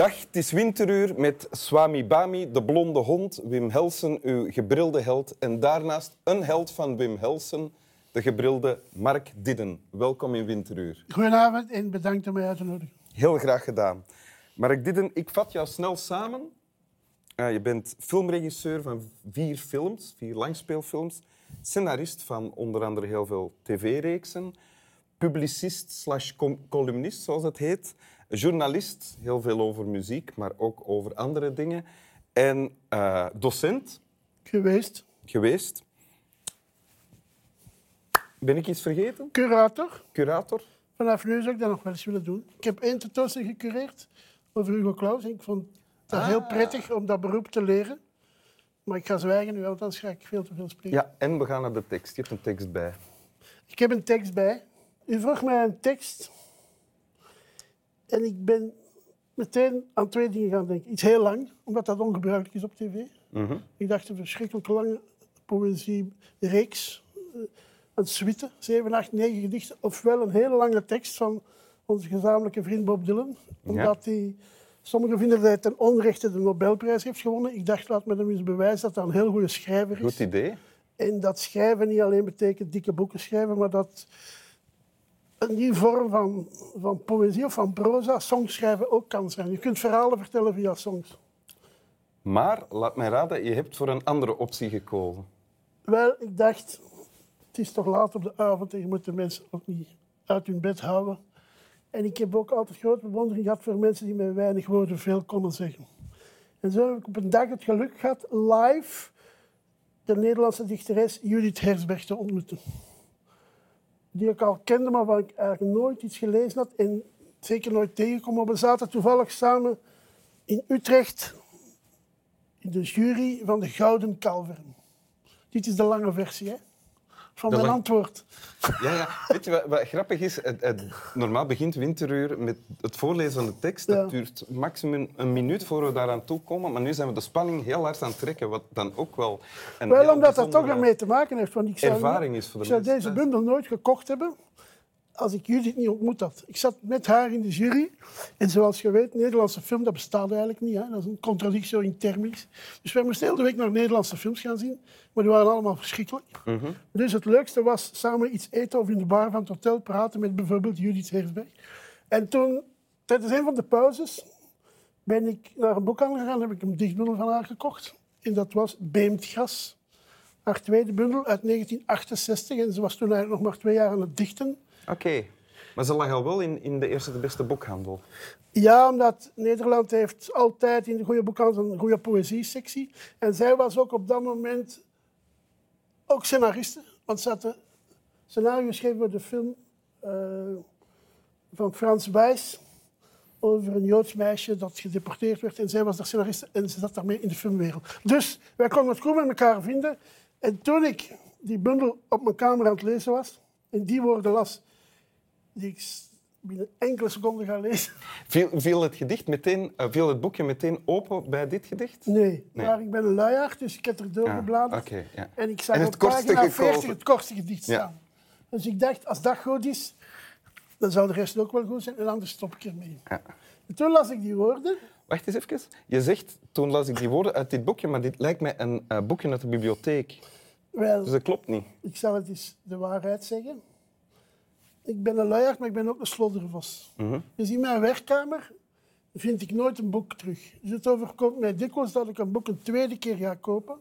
Dag, het is winteruur met Swami Bami, de blonde hond, Wim Helsen, uw gebrilde held. En daarnaast een held van Wim Helsen, de gebrilde Mark Didden. Welkom in winteruur. Goedenavond en bedankt om mij uit te nodigen. Heel graag gedaan. Mark Didden, ik vat jou snel samen. Uh, je bent filmregisseur van vier films, vier langspeelfilms. Scenarist van onder andere heel veel tv-reeksen. Publicist slash columnist, zoals het heet journalist, heel veel over muziek, maar ook over andere dingen. En uh, docent. Geweest. Geweest. Ben ik iets vergeten? Curator. Curator. Vanaf nu zou ik dat nog wel eens willen doen. Ik heb één tentoonstelling gecureerd over Hugo Claus. Ik vond het heel ah. prettig om dat beroep te leren. Maar ik ga zwijgen nu, want anders ga ik veel te veel spreken. Ja, en we gaan naar de tekst. Je hebt een tekst bij. Ik heb een tekst bij. U vroeg mij een tekst en ik ben meteen aan twee dingen gaan denken. Iets heel lang, omdat dat ongebruikelijk is op tv. Mhm. Ik dacht een verschrikkelijk lange poëzie-reeks. Uh, een suite, zeven, acht, negen gedichten. Ofwel een hele lange tekst van onze gezamenlijke vriend Bob Dylan. Omdat hij... Sommigen vinden dat hij ten onrechte de Nobelprijs heeft gewonnen. Ik dacht, laat me hem eens bewijzen dat hij een heel goede schrijver is. Goed idee. En dat schrijven niet alleen betekent dikke boeken schrijven, maar dat een nieuwe vorm van, van poëzie of van proza, songschrijven ook kan zijn. Je kunt verhalen vertellen via songs. Maar, laat mij raden, je hebt voor een andere optie gekozen. Wel, ik dacht, het is toch laat op de avond en je moet de mensen ook niet uit hun bed houden. En ik heb ook altijd grote bewondering gehad voor mensen die met weinig woorden veel konden zeggen. En zo heb ik op een dag het geluk gehad live de Nederlandse dichteres Judith Hersberg te ontmoeten die ik al kende, maar waar ik eigenlijk nooit iets gelezen had en zeker nooit tegengekomen. We zaten toevallig samen in Utrecht in de jury van de Gouden Kalveren. Dit is de lange versie, hè? Van mijn antwoord. Ja, ja. Weet je wat, wat grappig is? Het, het, normaal begint Winteruur met het voorlezen van de tekst. Dat duurt maximum een minuut voor we daaraan toe komen. Maar nu zijn we de spanning heel hard aan het trekken, wat dan ook wel een Wel, omdat dat toch ermee te maken heeft. Want ik zou, ervaring is voor de Ik zou deze bundel nooit gekocht hebben als ik Judith niet ontmoet had. Ik zat met haar in de jury. En zoals je weet, Nederlandse film, dat bestaat eigenlijk niet. Hè? Dat is een contradictio in termis. Dus wij moesten hele week naar Nederlandse films gaan zien. Maar die waren allemaal verschrikkelijk. Mhm. Dus het leukste was samen iets eten of in de bar van het hotel praten met bijvoorbeeld Judith Heersberg. En toen, tijdens een van de pauzes, ben ik naar een boekhandel gegaan en heb ik een dichtbundel van haar gekocht. En dat was Beemt Gas. Haar tweede bundel uit 1968. En ze was toen eigenlijk nog maar twee jaar aan het dichten. Oké. Maar ze lag al wel in, in de eerste de beste boekhandel. Ja, omdat Nederland heeft altijd in de goede boekhandel een goede poëzie-sectie. En zij was ook op dat moment ook scenariste. Want ze had een scenario geschreven voor de film uh, van Frans Wijs over een Joods meisje dat gedeporteerd werd. En zij was de scenariste en ze zat daarmee in de filmwereld. Dus wij konden het goed met elkaar vinden. En toen ik die bundel op mijn kamer aan het lezen was en die woorden las, die ik binnen enkele seconden ga lezen. Viel, viel, het, gedicht meteen, uh, viel het boekje meteen open bij dit gedicht? Nee, maar ik ben een luiaard, dus ik heb er doorgebladerd. Ja, ja. En ik zag en op pagina 40 het kortste gedicht staan. Dus ik dacht, als dat goed is, dan zou de rest ook wel goed zijn. En anders stop ik ermee. En toen las ik die woorden. Wacht eens even. Je zegt, toen las ik die woorden uit dit boekje, maar dit lijkt mij een uh, boekje uit de bibliotheek. Wel, dus dat klopt niet. Ik zal het eens de waarheid zeggen ik ben een luiaard, maar ik ben ook een sloddervos. Mm Dus in mijn werkkamer vind ik nooit een boek terug. Dus het overkomt mij dikwijls dat ik een boek een tweede keer ga kopen.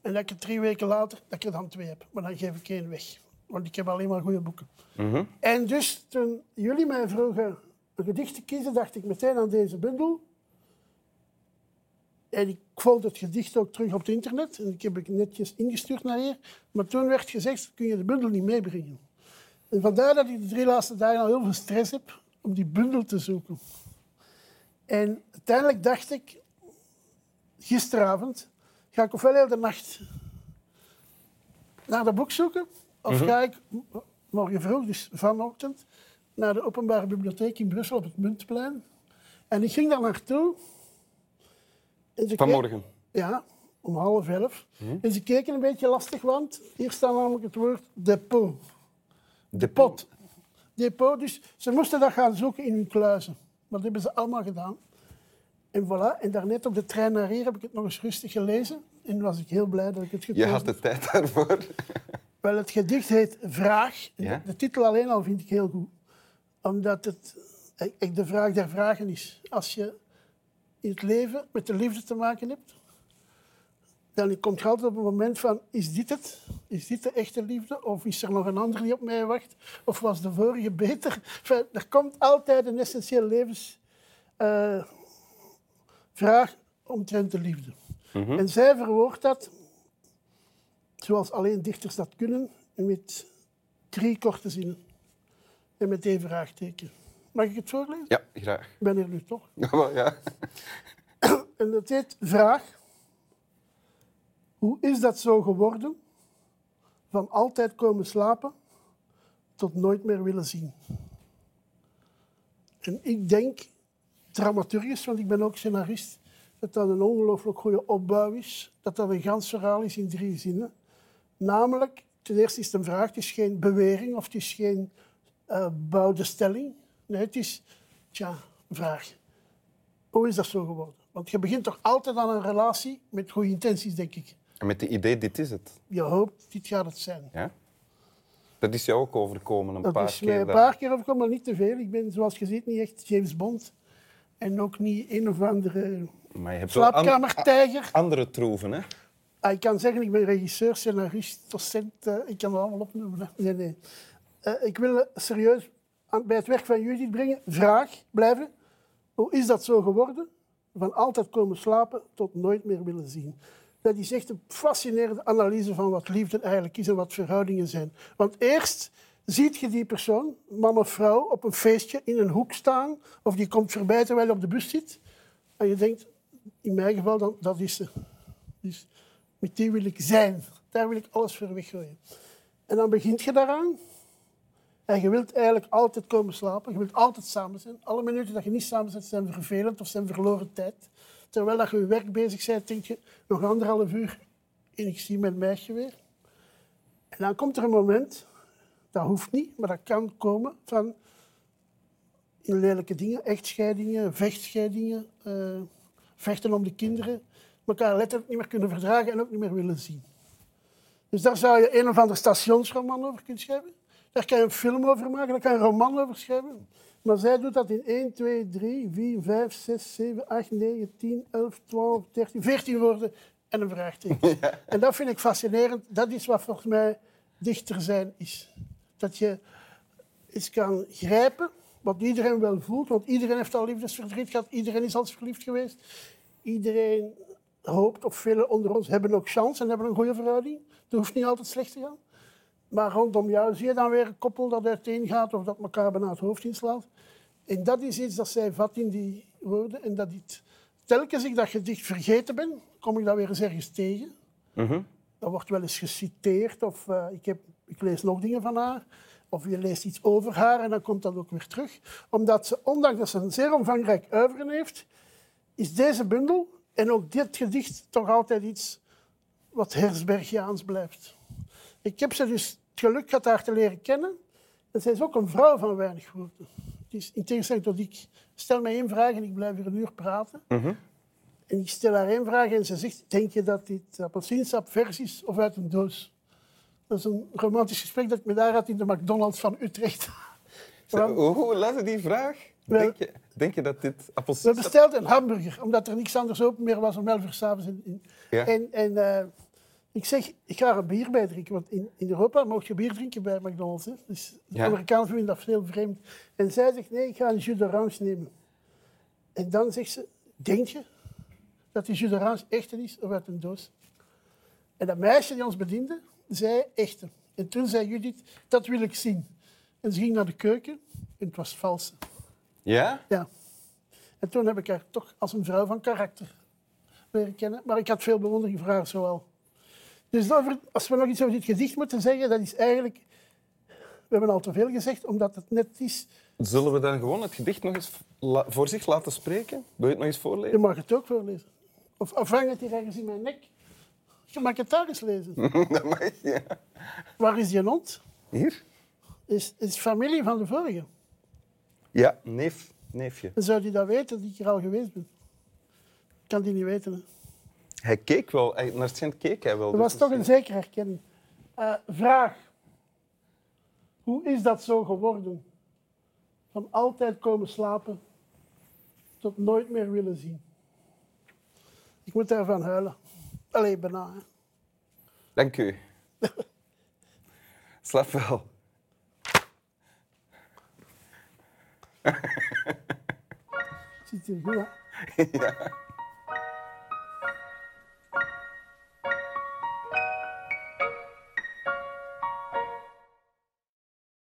En dat ik het drie weken later dat ik er dan twee heb. Maar dan geef ik één weg. Want ik heb alleen maar goede boeken. Mhm. En dus toen jullie mij vroegen een gedicht te kiezen, dacht ik meteen aan deze bundel. En ik vond het gedicht ook terug op het internet. En ik heb het netjes ingestuurd naar hier. Maar toen werd gezegd, kun je de bundel niet meebrengen. En vandaar dat ik de drie laatste dagen al heel veel stress heb om die bundel te zoeken. En uiteindelijk dacht ik, gisteravond, ga ik ofwel heel de nacht naar dat boek zoeken, of mhm. ga ik morgen vroeg, dus vanochtend, naar de openbare bibliotheek in Brussel op het Muntplein. En ik ging daar naartoe. Vanmorgen? ja, om half elf. Mhm. En ze keken een beetje lastig, want hier staat namelijk het woord depot. Depot. Depot. Dus ze moesten dat gaan zoeken in hun kluizen. Dat hebben ze allemaal gedaan. En voilà, en daarnet op de trein naar hier heb ik het nog eens rustig gelezen. En was ik heel blij dat ik het Je gekozen had de tijd daarvoor. Wel, het gedicht heet Vraag. Ja? De titel alleen al vind ik heel goed. Omdat het echt de vraag der vragen is. Als je in het leven met de liefde te maken hebt, dan komt je altijd op een moment van, is dit het? Is dit de echte liefde? Of is er nog een ander die op mij wacht? Of was de vorige beter? Enfin, er komt altijd een essentiële levensvraag omtrent de liefde. En zij verwoordt dat zoals alleen dichters dat kunnen, met drie korte zinnen. En met één vraagteken. Mag ik het voorlezen? Ja, graag. Ik ben er nu toch. Ja, wel, ja. En dat heet Vraag. Hoe is dat zo geworden? Van altijd komen slapen tot nooit meer willen zien. En ik denk, dramaturgisch, want ik ben ook scenarist, dat dat een ongelooflijk goede opbouw is. Dat dat een gans verhaal is in drie zinnen. Namelijk, ten eerste is het een vraag, het is geen bewering of het is geen eh bouwde stelling. Nee, het is, tja, een vraag. Hoe is dat zo geworden? Want je begint toch altijd aan een relatie met goede intenties, denk ik. En met het idee, dit is het. Je hoopt, dit gaat het zijn. Ja? Dat is jou ook overkomen een Dat paar is mij keer. een dat- paar keer overkomen, maar niet te veel. Ik ben, zoals je ziet, niet echt James Bond. En ook niet een of andere Maar je hebt an- slaapkamertijger. andere troeven, hè? Ah, ik kan zeggen, ik ben regisseur, scenarist, docent. eh, ik kan het allemaal opnoemen. hè. Nee, nee. Eh, ik wil serieus aan, bij het werk van Judith brengen. Vraag blijven. Hoe is dat zo geworden? Van altijd komen slapen tot nooit meer willen zien. Dat is echt een fascinerende analyse van wat liefde eigenlijk is en wat verhoudingen zijn. Want eerst ziet je die persoon, man of vrouw, op een feestje in een hoek staan. Of die komt voorbij terwijl je op de bus zit. En je denkt, in mijn geval, dan, dat is ze. Dus met die wil ik zijn. Daar wil ik alles voor weggooien. En dan begint je daaraan. En je wilt eigenlijk altijd komen slapen. Je wilt altijd samen zijn. Alle minuten dat je niet samen bent, zijn vervelend of zijn verloren tijd. Terwijl dat je werk bezig bent, denk je nog anderhalf uur en ik zie mijn meisje weer. En dan komt er een moment, dat hoeft niet, maar dat kan komen, van lelijke dingen, echtscheidingen, vechtscheidingen, eh, vechten om de kinderen, elkaar letterlijk niet meer kunnen verdragen en ook niet meer willen zien. Dus daar zou je een of ander stationsroman over kunnen schrijven. Daar kan je een film over maken, daar kan je een roman over schrijven. Maar zij doet dat in 1, 2, 3, 4, 5, 6, 7, 8, 9, 10, 11, 12, 13, 14 woorden en een vraagteken. En dat vind ik fascinerend. Dat is wat volgens mij dichter zijn is. Dat je iets kan grijpen wat iedereen wel voelt, want iedereen heeft al liefdesverdriet gehad, iedereen is al verliefd geweest. Iedereen hoopt, of velen onder ons hebben ook kans en hebben een goede verhouding. Het hoeft niet altijd slecht te gaan. Maar rondom jou zie je dan weer een koppel dat uiteengaat of dat elkaar bijna het hoofd inslaat. En dat is iets dat zij vat in die woorden. En dat dit, telkens ik dat gedicht vergeten ben, kom ik dat weer eens ergens tegen. Mhm. Dat wordt wel eens geciteerd of eh, ik, heb, ik lees nog dingen van haar. Of je leest iets over haar en dan komt dat ook weer terug. Omdat ze, ondanks dat ze een zeer omvangrijk uiveren heeft, is deze bundel en ook dit gedicht toch altijd iets wat Hersbergiaans blijft. Ik heb ze dus het geluk gehad haar te leren kennen. En zij is ook een vrouw van weinig woorden. Het is in tegenstelling tot ik stel mij één vraag en ik blijf hier een uur praten. Mhm. En ik stel haar één vraag en ze zegt, denk je dat dit appelsiensap vers is of uit een doos? Dat is een romantisch gesprek dat ik met haar had in de McDonald's van Utrecht. Hoe, laat die vraag? Wel- Denk je, denk je dat dit We appelsap... bestelden een hamburger, omdat er niks anders open meer was om 11 uur s'avonds. Ja. En, en eh, ik zeg, ik ga er een bier bij drinken, want in, in Europa mag je bier drinken bij McDonald's. Hè. Dus de Ja. Amerikanen vinden dat heel vreemd. En zij zegt, nee, ik ga een jus d'orange nemen. En dan zegt ze, denk je dat die jus d'orange echte is of uit een doos? En dat meisje die ons bediende, zei echte. En toen zei Judith, dat wil ik zien. En ze ging naar de keuken en het was valse. Ja? Ja. En toen heb ik haar toch als een vrouw van karakter leren kennen. Maar ik had veel bewondering voor haar zoal. Dus over- als we nog iets over dit gedicht moeten zeggen, dat is eigenlijk... We hebben al te veel gezegd, omdat het net is... Zullen we dan gewoon het gedicht nog eens voor zich laten spreken? Wil je het nog eens Je voorlezen? mag het ook voorlezen. Of, of hangt het hier ergens in mijn nek? Je mag het daar eens lezen. dat mag, ja. Waar is die hond? Hier? Is, is familie van de vorige. Ja, neef, neefje. Dan zou die dat weten dat ik hier al geweest ben. kan die niet weten. Hè. Hij keek wel, hij- naar het keek hij wel. Er dus was toch een zekere herkenning. Eh, vraag. Hoe is dat zo geworden? Van altijd komen slapen tot nooit meer willen zien. Ik moet daarvan huilen. Allee, bijna. Hè. Dank u. Slaap wel. Zit hier goed, ja.